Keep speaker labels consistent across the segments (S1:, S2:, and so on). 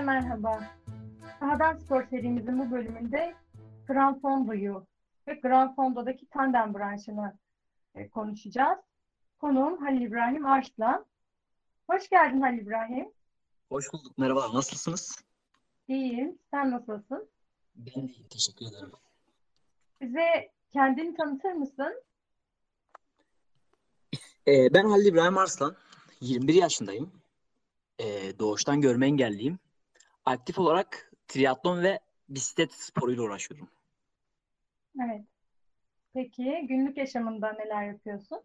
S1: Herkese merhaba. Sahadan Spor serimizin bu bölümünde Gran Fondo'yu ve Gran Fondo'daki tandem branşını e, konuşacağız. Konuğum Halil İbrahim Arslan. Hoş geldin Halil İbrahim.
S2: Hoş bulduk. Merhaba. Nasılsınız?
S1: İyiyim. Sen nasılsın?
S2: Ben de iyiyim. Teşekkür ederim.
S1: Bize kendini tanıtır mısın?
S2: Ee, ben Halil İbrahim Arslan. 21 yaşındayım. Ee, doğuştan görme engelliyim. Aktif olarak triatlon ve bisiklet sporuyla uğraşıyorum.
S1: Evet. Peki günlük yaşamında neler yapıyorsun?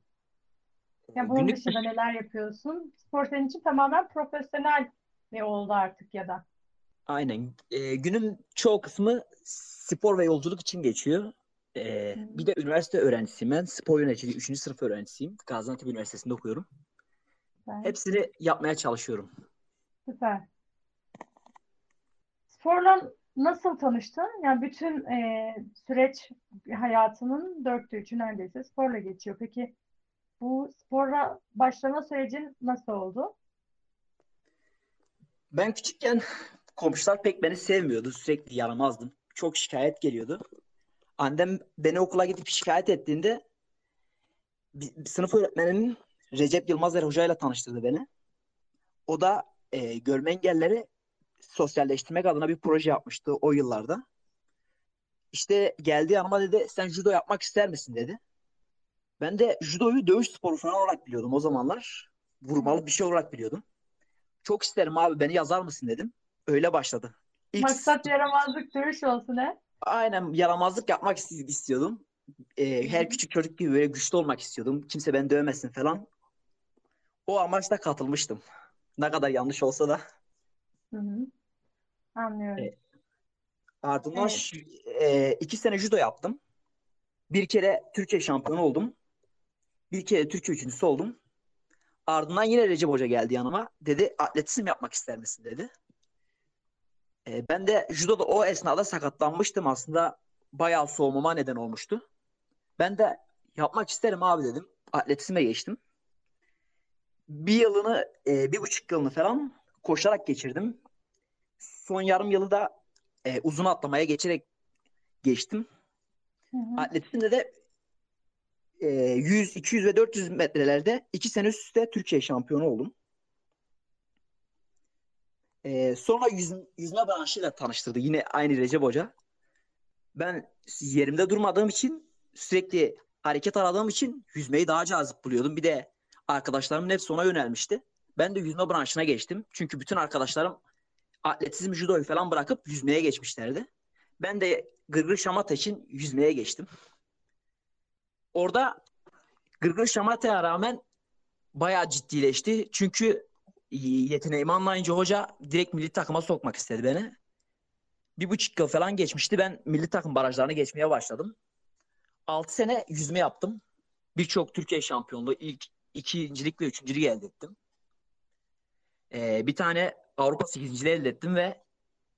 S1: Ya bunun
S2: Günlük
S1: dışında neler yapıyorsun? Spor senin için tamamen profesyonel mi oldu artık ya da?
S2: Aynen. Ee, günün çoğu kısmı spor ve yolculuk için geçiyor. Ee,
S1: Hı.
S2: bir de üniversite öğrencisiyim ben. Spor yöneticiliği 3. sınıf öğrencisiyim. Gaziantep Üniversitesi'nde okuyorum.
S1: Süper.
S2: Hepsini yapmaya çalışıyorum.
S1: Süper. Sporla nasıl tanıştın? Yani bütün e, süreç hayatının dörtte üçü neredeyse sporla geçiyor. Peki bu spora başlama sürecin nasıl oldu?
S2: Ben küçükken komşular pek beni sevmiyordu. Sürekli yaramazdım. Çok şikayet geliyordu. Annem beni okula gidip şikayet ettiğinde bir, sınıf öğretmeninin Recep Yılmazer Hoca ile tanıştırdı beni. O da e, görme engelleri sosyalleştirmek adına bir proje yapmıştı o yıllarda. İşte geldi yanıma dedi sen judo yapmak ister misin dedi. Ben de judoyu dövüş sporu falan olarak biliyordum o zamanlar. Vurmalı bir şey olarak biliyordum. Çok isterim abi beni yazar mısın dedim. Öyle başladı. İlk
S1: Maksat yaramazlık dövüş olsun he?
S2: aynen yaramazlık yapmak ist- istiyordum. Ee, her küçük çocuk gibi böyle güçlü olmak istiyordum. Kimse beni dövmesin falan. O amaçla katılmıştım. Ne kadar yanlış olsa da.
S1: Hı hı. Anlıyorum.
S2: Evet. Ardından
S1: Evet.
S2: e, iki sene judo yaptım. Bir kere Türkiye şampiyonu oldum. Bir kere Türkiye üçüncüsü oldum. Ardından yine Recep Hoca geldi yanıma. Dedi atletizm yapmak ister misin dedi. E, ben de judoda o esnada sakatlanmıştım aslında. Bayağı soğumama neden olmuştu. Ben de yapmak isterim abi dedim. Atletizme geçtim. Bir yılını, e, bir buçuk yılını falan koşarak geçirdim. Son yarım yılı da e, uzun atlamaya geçerek geçtim.
S1: Hı hı.
S2: Atletizmde de e, 100, 200 ve 400 metrelerde iki sene üst üste Türkiye şampiyonu oldum. E, sonra yüz, yüzme branşıyla tanıştırdı yine aynı Recep Hoca. Ben yerimde durmadığım için sürekli hareket aradığım için yüzmeyi daha cazip buluyordum. Bir de arkadaşlarımın hepsi ona yönelmişti. Ben de yüzme branşına geçtim. Çünkü bütün arkadaşlarım atletizm, judoyu falan bırakıp yüzmeye geçmişlerdi. Ben de gırgır şamata için yüzmeye geçtim. Orada gırgır şamataya rağmen bayağı ciddileşti. Çünkü yeteneğimi anlayınca hoca direkt milli takıma sokmak istedi beni. Bir buçuk yıl falan geçmişti. Ben milli takım barajlarını geçmeye başladım. Altı sene yüzme yaptım. Birçok Türkiye şampiyonluğu, ilk ikincilik ve üçüncülük elde ettim. Ee, bir tane Avrupa sekizinciliği elde ettim ve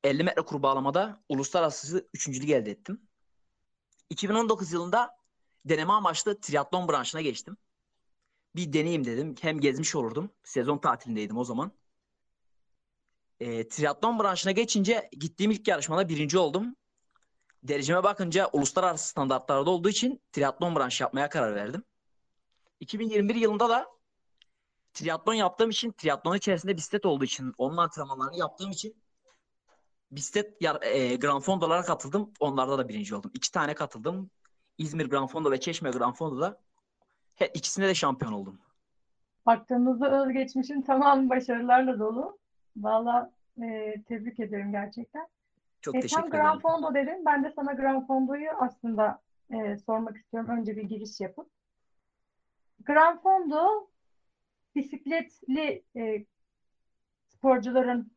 S2: 50 metre kurbağalamada uluslararası üçüncülük elde ettim. 2019 yılında deneme amaçlı triatlon branşına geçtim. Bir deneyim dedim. Hem gezmiş olurdum. Sezon tatilindeydim o zaman. E, triatlon branşına geçince gittiğim ilk yarışmada birinci oldum. Dereceme bakınca uluslararası standartlarda olduğu için triatlon branşı yapmaya karar verdim. 2021 yılında da triatlon yaptığım için, triatlon içerisinde bisiklet olduğu için, onun antrenmanlarını yaptığım için bisiklet e, Grand Fondo'lara katıldım. Onlarda da birinci oldum. İki tane katıldım. İzmir Grand Fondo ve Çeşme Grand Fondo'da her ikisinde de şampiyon oldum.
S1: Baktığımızda özgeçmişin tamam başarılarla dolu. Valla e, tebrik ederim gerçekten.
S2: Çok
S1: E,
S2: teşekkür ederim.
S1: Fondo dedin. Ben de sana Gran Fondo'yu aslında e, sormak istiyorum. Önce bir giriş yapıp. Gran Fondo bisikletli e, sporcuların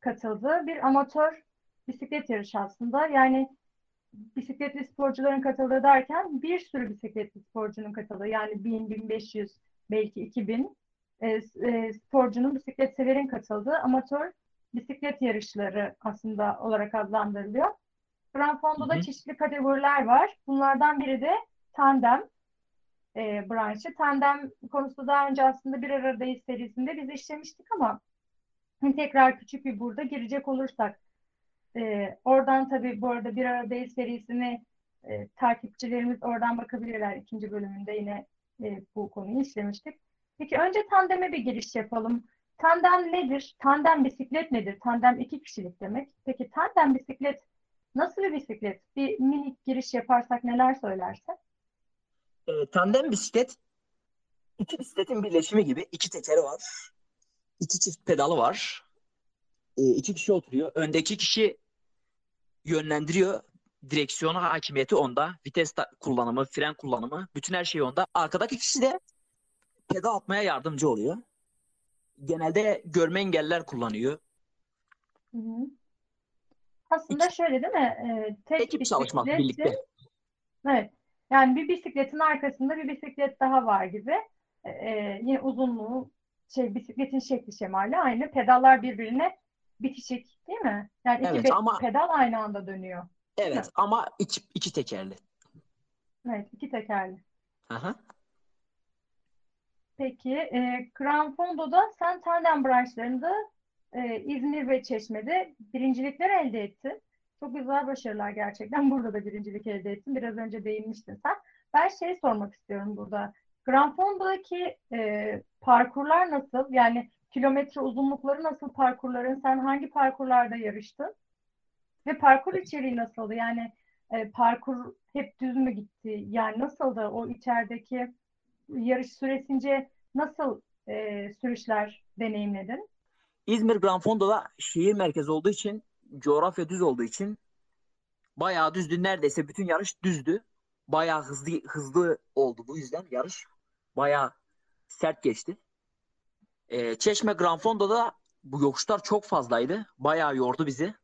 S1: katıldığı bir amatör bisiklet yarışı aslında. Yani bisikletli sporcuların katıldığı derken bir sürü bisikletli sporcunun katıldığı yani 1000, 1500 belki 2000 e, e, sporcunun bisiklet severin katıldığı amatör bisiklet yarışları aslında olarak adlandırılıyor. Grand Fondo'da
S2: Hı hı.
S1: çeşitli kategoriler var. Bunlardan biri de tandem e, branşı. Tandem konusu daha önce aslında Bir Aradayız serisinde biz işlemiştik ama tekrar küçük bir burada girecek olursak e, oradan tabii bu arada Bir Aradayız serisini e, takipçilerimiz oradan bakabilirler. İkinci bölümünde yine e, bu konuyu işlemiştik. Peki önce tandeme bir giriş yapalım. Tandem nedir? Tandem bisiklet nedir? Tandem iki kişilik demek. Peki tandem bisiklet nasıl bir bisiklet? Bir minik giriş yaparsak neler söylersin?
S2: E, tandem bisiklet iki bisikletin birleşimi gibi iki tekeri var. iki çift pedalı var. E, iki kişi oturuyor. Öndeki kişi yönlendiriyor. Direksiyona hakimiyeti onda. Vites kullanımı, fren kullanımı, bütün her şey onda. Arkadaki kişi de pedal atmaya yardımcı oluyor. Genelde görme engelliler kullanıyor.
S1: Hı hı. Aslında şöyle değil mi? Ee, tek
S2: Ekip çalışması birlikte.
S1: Evet. Yani bir bisikletin arkasında bir bisiklet daha var gibi. Ee, yine uzunluğu şey bisikletin şekli şemali aynı. Pedallar birbirine bitişik değil mi? Yani iki
S2: Evet, ama-
S1: pedal aynı anda dönüyor.
S2: Evet ama iki, iki tekerli.
S1: Evet, iki tekerli.
S2: Aha.
S1: Peki, e, Gran Fondo'da sen tandem branşlarında e, İzmir ve Çeşme'de birincilikler elde ettin. Çok güzel başarılar gerçekten. Burada da birincilik elde ettin. Biraz önce değinmiştin sen. Ben şey sormak istiyorum burada. Gran Fondo'daki e, parkurlar nasıl? Yani kilometre uzunlukları nasıl parkurların? Sen hangi parkurlarda yarıştın? Ve parkur içeriği nasıldı? Yani e, parkur hep düz mü gitti? Yani nasıldı o içerideki yarış süresince nasıl e, sürüşler deneyimledin?
S2: İzmir Grand Fondo'da şehir merkezi olduğu için, coğrafya düz olduğu için bayağı düzdü. Neredeyse bütün yarış düzdü. Bayağı hızlı hızlı oldu bu yüzden yarış. Bayağı sert geçti. Ee, Çeşme Grand Fondo'da bu yokuşlar çok fazlaydı. Bayağı yordu bizi.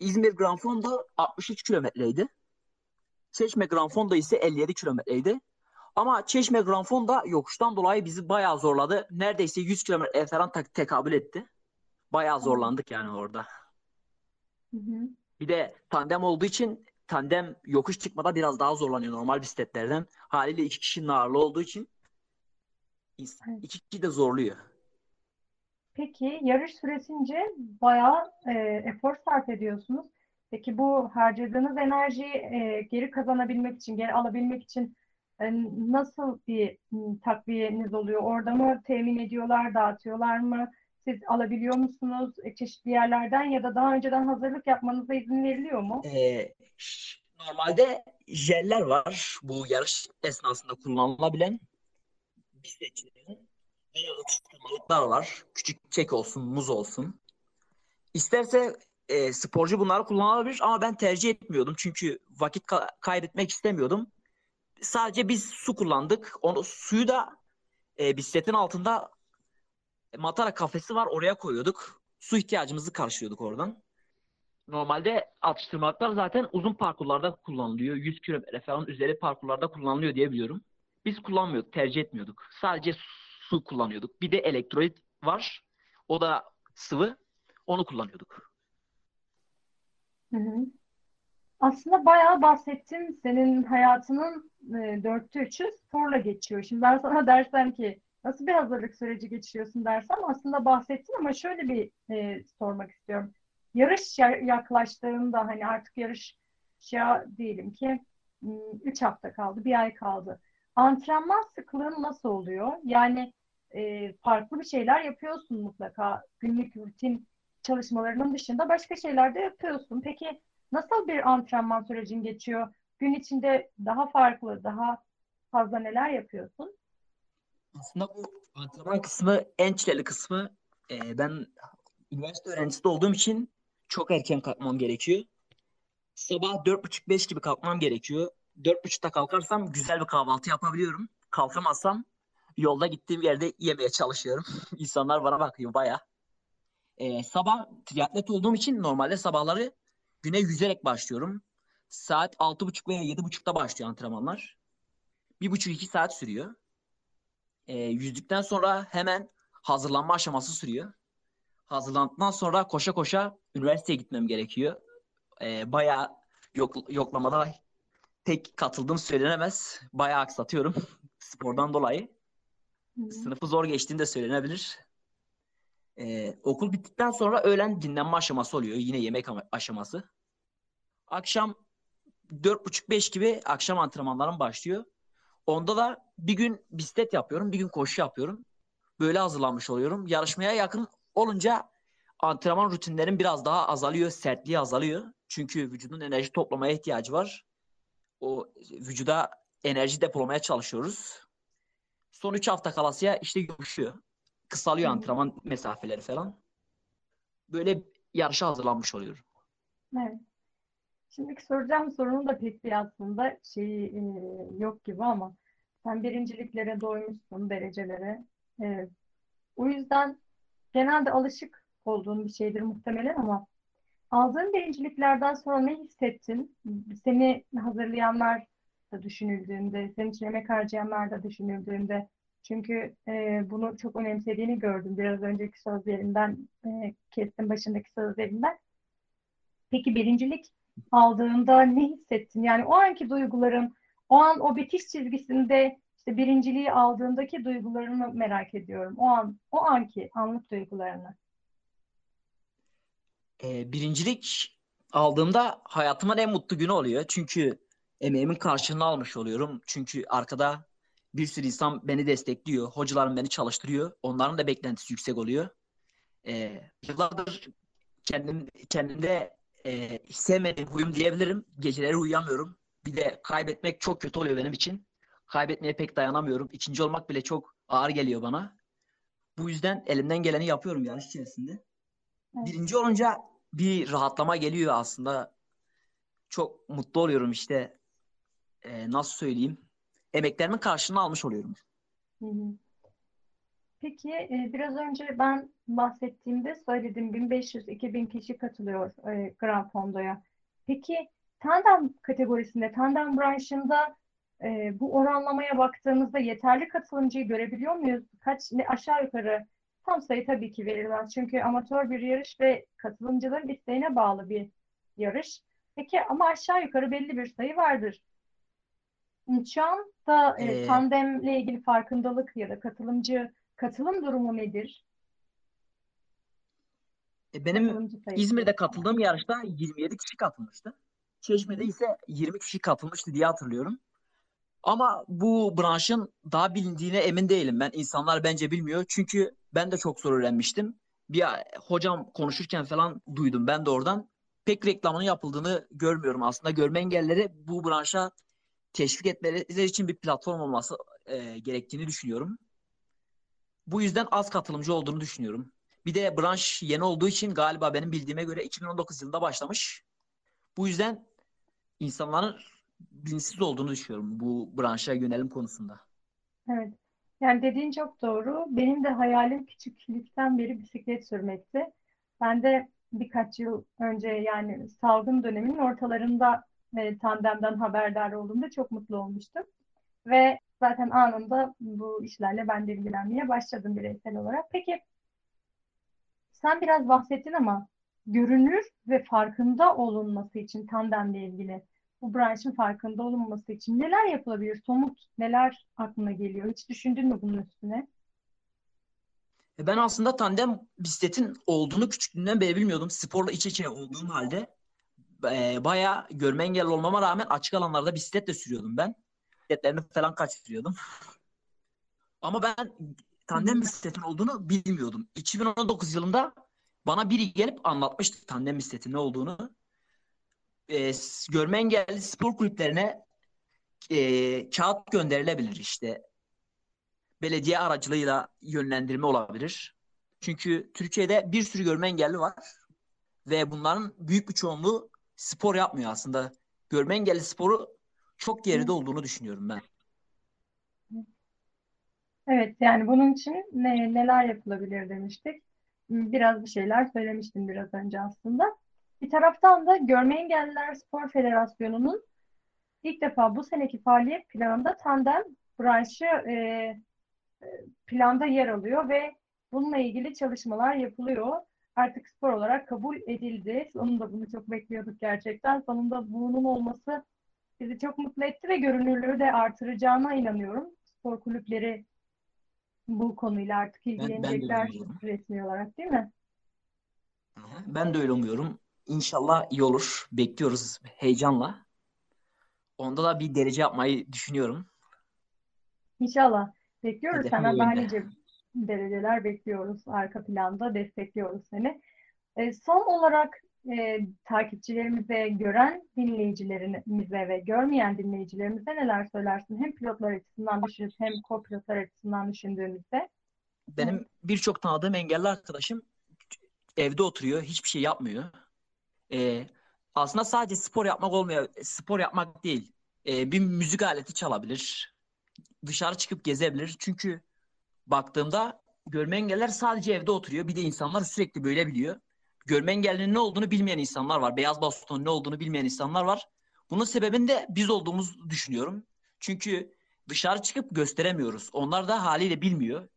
S2: İzmir Grand Fondo 63 kilometreydi. Çeşme Grand Fondo ise 57 kilometreydi. Ama Çeşme Grand Fonda yokuştan dolayı bizi bayağı zorladı. Neredeyse 100 kilometre falan te- tekabül etti. Bayağı zorlandık yani orada.
S1: Hı hı.
S2: Bir de tandem olduğu için tandem yokuş çıkmada biraz daha zorlanıyor normal bisikletlerden. Haliyle iki kişinin ağırlığı olduğu için iki kişi de zorluyor.
S1: Peki yarış süresince bayağı e, efor sarf ediyorsunuz. Peki bu harcadığınız enerjiyi e, geri kazanabilmek için, geri alabilmek için e, nasıl bir takviyeniz oluyor? Orada mı temin ediyorlar, dağıtıyorlar mı? Siz alabiliyor musunuz e, çeşitli yerlerden ya da daha önceden hazırlık yapmanıza izin veriliyor mu?
S2: Ee, normalde jeller var bu yarış esnasında kullanılabilen bisikletçilerin veya atıştırmalıklar var. Küçük kek olsun, muz olsun. İsterse e, sporcu bunları kullanabilir ama ben tercih etmiyordum çünkü vakit ka- kaybetmek istemiyordum. Sadece biz su kullandık. Onu suyu da e, bisikletin altında matara kafesi var oraya koyuyorduk. Su ihtiyacımızı karşılıyorduk oradan. Normalde atıştırmalıklar zaten uzun parkurlarda kullanılıyor. 100 kilometre falan üzeri parkurlarda kullanılıyor diye biliyorum. Biz kullanmıyorduk, tercih etmiyorduk. Sadece su kullanıyorduk. Bir de elektrolit var. O da sıvı. Onu kullanıyorduk.
S1: Hı hı. Aslında bayağı bahsettin. Senin hayatının e, dörtte üçü sporla geçiyor. Şimdi ben sana dersem ki nasıl bir hazırlık süreci geçiriyorsun dersem aslında bahsettin ama şöyle bir e, sormak istiyorum. Yarış ya- yaklaştığında hani artık yarışa diyelim ki 3 hafta kaldı, bir ay kaldı. Antrenman sıklığın nasıl oluyor? Yani e, farklı bir şeyler yapıyorsun mutlaka. Günlük rutin çalışmalarının dışında başka şeyler de yapıyorsun. Peki Nasıl bir antrenman sürecin geçiyor? Gün içinde daha farklı, daha fazla neler yapıyorsun?
S2: Aslında bu antrenman kısmı en çileli kısmı. Ee, ben üniversite öğrencisi de olduğum için çok erken kalkmam gerekiyor. Sabah 4.30-5 gibi kalkmam gerekiyor. 4.30'da kalkarsam güzel bir kahvaltı yapabiliyorum. Kalkamazsam yolda gittiğim yerde yemeye çalışıyorum. İnsanlar bana bakıyor baya. Ee, sabah triatlet olduğum için normalde sabahları güne yüzerek başlıyorum. Saat 6.30 veya 7.30'da başlıyor antrenmanlar. Bir buçuk iki saat sürüyor. Ee, yüzdükten sonra hemen hazırlanma aşaması sürüyor. Hazırlandıktan sonra koşa koşa üniversiteye gitmem gerekiyor. Ee, bayağı yok, yoklamada pek katıldığım söylenemez. Bayağı aksatıyorum spordan dolayı.
S1: Hı.
S2: Sınıfı zor geçtiğim de söylenebilir. Ee, okul bittikten sonra öğlen dinlenme aşaması oluyor. Yine yemek ama- aşaması. Akşam 4.30-5 gibi akşam antrenmanlarım başlıyor. Onda da bir gün bisiklet yapıyorum, bir gün koşu yapıyorum. Böyle hazırlanmış oluyorum. Yarışmaya yakın olunca antrenman rutinlerim biraz daha azalıyor, sertliği azalıyor. Çünkü vücudun enerji toplamaya ihtiyacı var. O vücuda enerji depolamaya çalışıyoruz. Son 3 hafta kalasıya işte yumuşuyor. Kısalıyor
S1: hı.
S2: antrenman mesafeleri falan. Böyle yarışa hazırlanmış oluyorum.
S1: Evet. Şimdiki soracağım sorunun da pek bir aslında şeyi e, yok gibi ama sen birinciliklere doymuşsun, derecelere. Evet. O yüzden genelde alışık olduğun bir şeydir muhtemelen ama aldığın birinciliklerden sonra ne hissettin? Seni hazırlayanlar da düşünüldüğünde, senin için emek harcayanlar da düşünüldüğünde. Çünkü e, bunu çok önemsediğini gördüm biraz önceki sözlerinden, e, kestim başındaki sözlerinden. Peki birincilik aldığında ne hissettin? Yani o anki duyguların, o an o bitiş çizgisinde işte birinciliği aldığındaki duygularını merak ediyorum. O an, o anki anlık duygularını.
S2: Ee, birincilik aldığımda hayatımın en mutlu günü oluyor. Çünkü emeğimin karşılığını almış oluyorum. Çünkü arkada bir sürü insan beni destekliyor. Hocalarım beni çalıştırıyor. Onların da beklentisi yüksek oluyor. Ee, yıllardır kendim, kendimde e, sevmediğim huyum diyebilirim. Geceleri uyuyamıyorum. Bir de kaybetmek çok kötü oluyor benim için. Kaybetmeye pek dayanamıyorum. İkinci olmak bile çok ağır geliyor bana. Bu yüzden elimden geleni yapıyorum yarış içerisinde.
S1: Evet.
S2: Birinci olunca bir rahatlama geliyor aslında. Çok mutlu oluyorum işte. Ee, nasıl söyleyeyim? Emeklerimin karşılığını almış oluyorum.
S1: Hı hı. Peki e, biraz önce ben bahsettiğimde söyledim 1500-2000 kişi katılıyor e, Gran Fondo'ya. Peki tandem kategorisinde, tandem branşında e, bu oranlamaya baktığımızda yeterli katılımcıyı görebiliyor muyuz? Kaç ne, aşağı yukarı tam sayı tabii ki verilmez. Çünkü amatör bir yarış ve katılımcıların isteğine bağlı bir yarış. Peki ama aşağı yukarı belli bir sayı vardır. Şu anda e,
S2: Ee,
S1: tandemle ilgili farkındalık ya da katılımcı katılım durumu nedir?
S2: e, benim. İzmir'de katıldığım yarışta 27 kişi katılmıştı. Çeşme'de ise 20 kişi katılmıştı diye hatırlıyorum. Ama bu branşın daha bilindiğine emin değilim ben. İnsanlar bence bilmiyor. Çünkü ben de çok zor öğrenmiştim. Bir hocam konuşurken falan duydum ben de oradan. Pek reklamının yapıldığını görmüyorum aslında. Görme engelleri bu branşa teşvik etmeleri için bir platform olması e, gerektiğini düşünüyorum. Bu yüzden az katılımcı olduğunu düşünüyorum. Bir de branş yeni olduğu için galiba benim bildiğime göre 2019 yılında başlamış. Bu yüzden insanların bilinçsiz olduğunu düşünüyorum bu branşa yönelim konusunda.
S1: Evet. Yani dediğin çok doğru. Benim de hayalim küçüklükten beri bisiklet sürmekti. Ben de birkaç yıl önce yani salgın döneminin ortalarında e, tandemden haberdar olduğumda çok mutlu olmuştum. Ve zaten anında bu işlerle ben de ilgilenmeye başladım bireysel olarak. Peki sen biraz bahsettin ama görünür ve farkında olunması için tandemle ilgili bu branşın farkında olunması için neler yapılabilir? Somut neler aklına geliyor? Hiç düşündün mü bunun üstüne?
S2: E Ben aslında tandem bisikletin olduğunu küçüklüğümden beri bilmiyordum. Sporla iç içe olduğum halde e, bayağı görme engelli olmama rağmen açık alanlarda bisikletle sürüyordum ben. Bisikletlerimi falan kaçırıyordum. Ama ben tandem bisikletin olduğunu bilmiyordum. 2019 yılında bana biri gelip anlatmıştı tandem bisikletin ne olduğunu. E, görme engelli spor kulüplerine e, kağıt gönderilebilir işte. Belediye aracılığıyla yönlendirme olabilir. Çünkü Türkiye'de bir sürü görme engelli var ve bunların büyük bir çoğunluğu spor yapmıyor aslında. Görme engelli sporu çok geride olduğunu düşünüyorum ben.
S1: Evet, yani bunun için ne, neler yapılabilir demiştik. biraz bir şeyler söylemiştim biraz önce aslında. Bir taraftan da Görme Engelliler Spor Federasyonu'nun ilk defa bu seneki faaliyet planında tandem branşı e, e, planda yer alıyor ve bununla ilgili çalışmalar yapılıyor. Artık spor olarak kabul edildi. Sonunda bunu çok bekliyorduk gerçekten. Sonunda bunun olması bizi çok mutlu etti ve görünürlüğü de artıracağına inanıyorum. Spor kulüpleri bu konuyla artık
S2: ben
S1: ilgilenecekler
S2: umuyorum.
S1: resmi olarak değil mi?
S2: Ben de öyle umuyorum. İnşallah iyi olur. Bekliyoruz heyecanla. Onda da bir derece yapmayı düşünüyorum.
S1: İnşallah. Bekliyoruz
S2: Hedefim
S1: senden daha nice dereceler bekliyoruz. Arka planda destekliyoruz seni. E, son olarak e, takipçilerimize, gören dinleyicilerimize ve görmeyen dinleyicilerimize neler söylersin? Hem pilotlar açısından düşünüp hem co-pilotlar açısından düşündüğümüzde.
S2: Benim birçok tanıdığım engelli arkadaşım evde oturuyor, hiçbir şey yapmıyor. Ee, aslında sadece spor yapmak olmuyor. Spor yapmak değil. Ee, bir müzik aleti çalabilir. Dışarı çıkıp gezebilir. Çünkü baktığımda görme engelliler sadece evde oturuyor. Bir de insanlar sürekli böyle biliyor. Görme engellinin ne olduğunu bilmeyen insanlar var. Beyaz bastonun ne olduğunu bilmeyen insanlar var. Bunun sebebini de biz olduğumuzu düşünüyorum. Çünkü dışarı çıkıp gösteremiyoruz. Onlar da haliyle bilmiyor.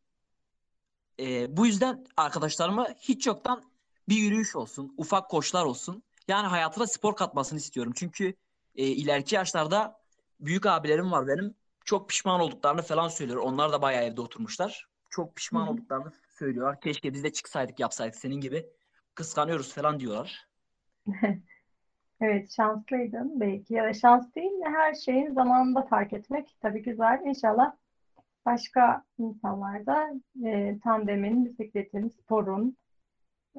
S2: Ee, bu yüzden arkadaşlarıma hiç yoktan bir yürüyüş olsun, ufak koşular olsun. Yani hayatına spor katmasını istiyorum. Çünkü e, ileriki yaşlarda büyük abilerim var benim. Çok pişman olduklarını falan söylüyor. Onlar da bayağı evde oturmuşlar. Çok pişman
S1: hı.
S2: olduklarını söylüyorlar. Keşke biz de çıksaydık, yapsaydık senin gibi. Kıskanıyoruz falan diyorlar.
S1: Evet, şanslıydın belki ya da şans değil mi? Her şeyin zamanında fark etmek tabii güzel. İnşallah başka insanlar da e, tandemin, bisikletin, sporun,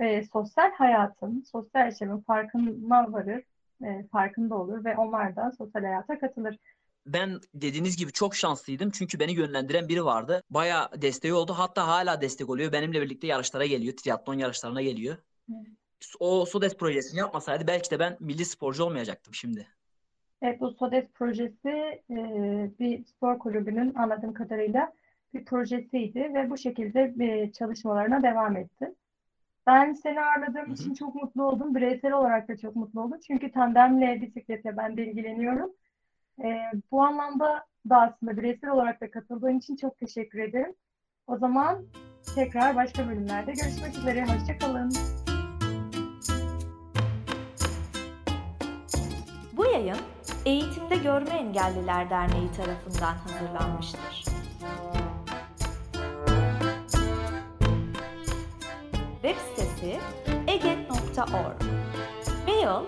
S1: e, sosyal hayatın, sosyal yaşamın farkına varır, e, farkında olur ve onlar da sosyal hayata katılır.
S2: Ben dediğiniz gibi çok şanslıydım. Çünkü beni yönlendiren biri vardı. Bayağı desteği oldu. Hatta hala destek oluyor. Benimle birlikte yarışlara geliyor. Triatlon yarışlarına geliyor.
S1: Evet.
S2: O SODES projesini yapmasaydı belki de ben milli sporcu olmayacaktım şimdi.
S1: Evet, bu SODES projesi e, bir spor kulübünün anladığım kadarıyla bir projesiydi ve bu şekilde e, çalışmalarına devam etti. Ben seni ağırladığım için çok mutlu oldum. Bireysel olarak da çok mutlu oldum. Çünkü tandemle bisikletle ben de ilgileniyorum. E, bu anlamda da aslında bireysel olarak da katıldığın için çok teşekkür ederim. O zaman tekrar başka bölümlerde görüşmek üzere. Hoşça kalın.
S3: Bu yayın Eğitimde Görme Engelliler Derneği tarafından hazırlanmıştır. Web sitesi eget.org Mail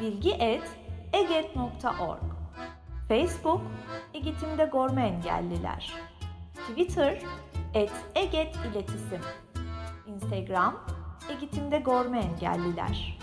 S3: bilgi.eget.org Facebook Eğitimde Görme Engelliler. Twitter et Eget İletisim Instagram Eğitimde Görme Engelliler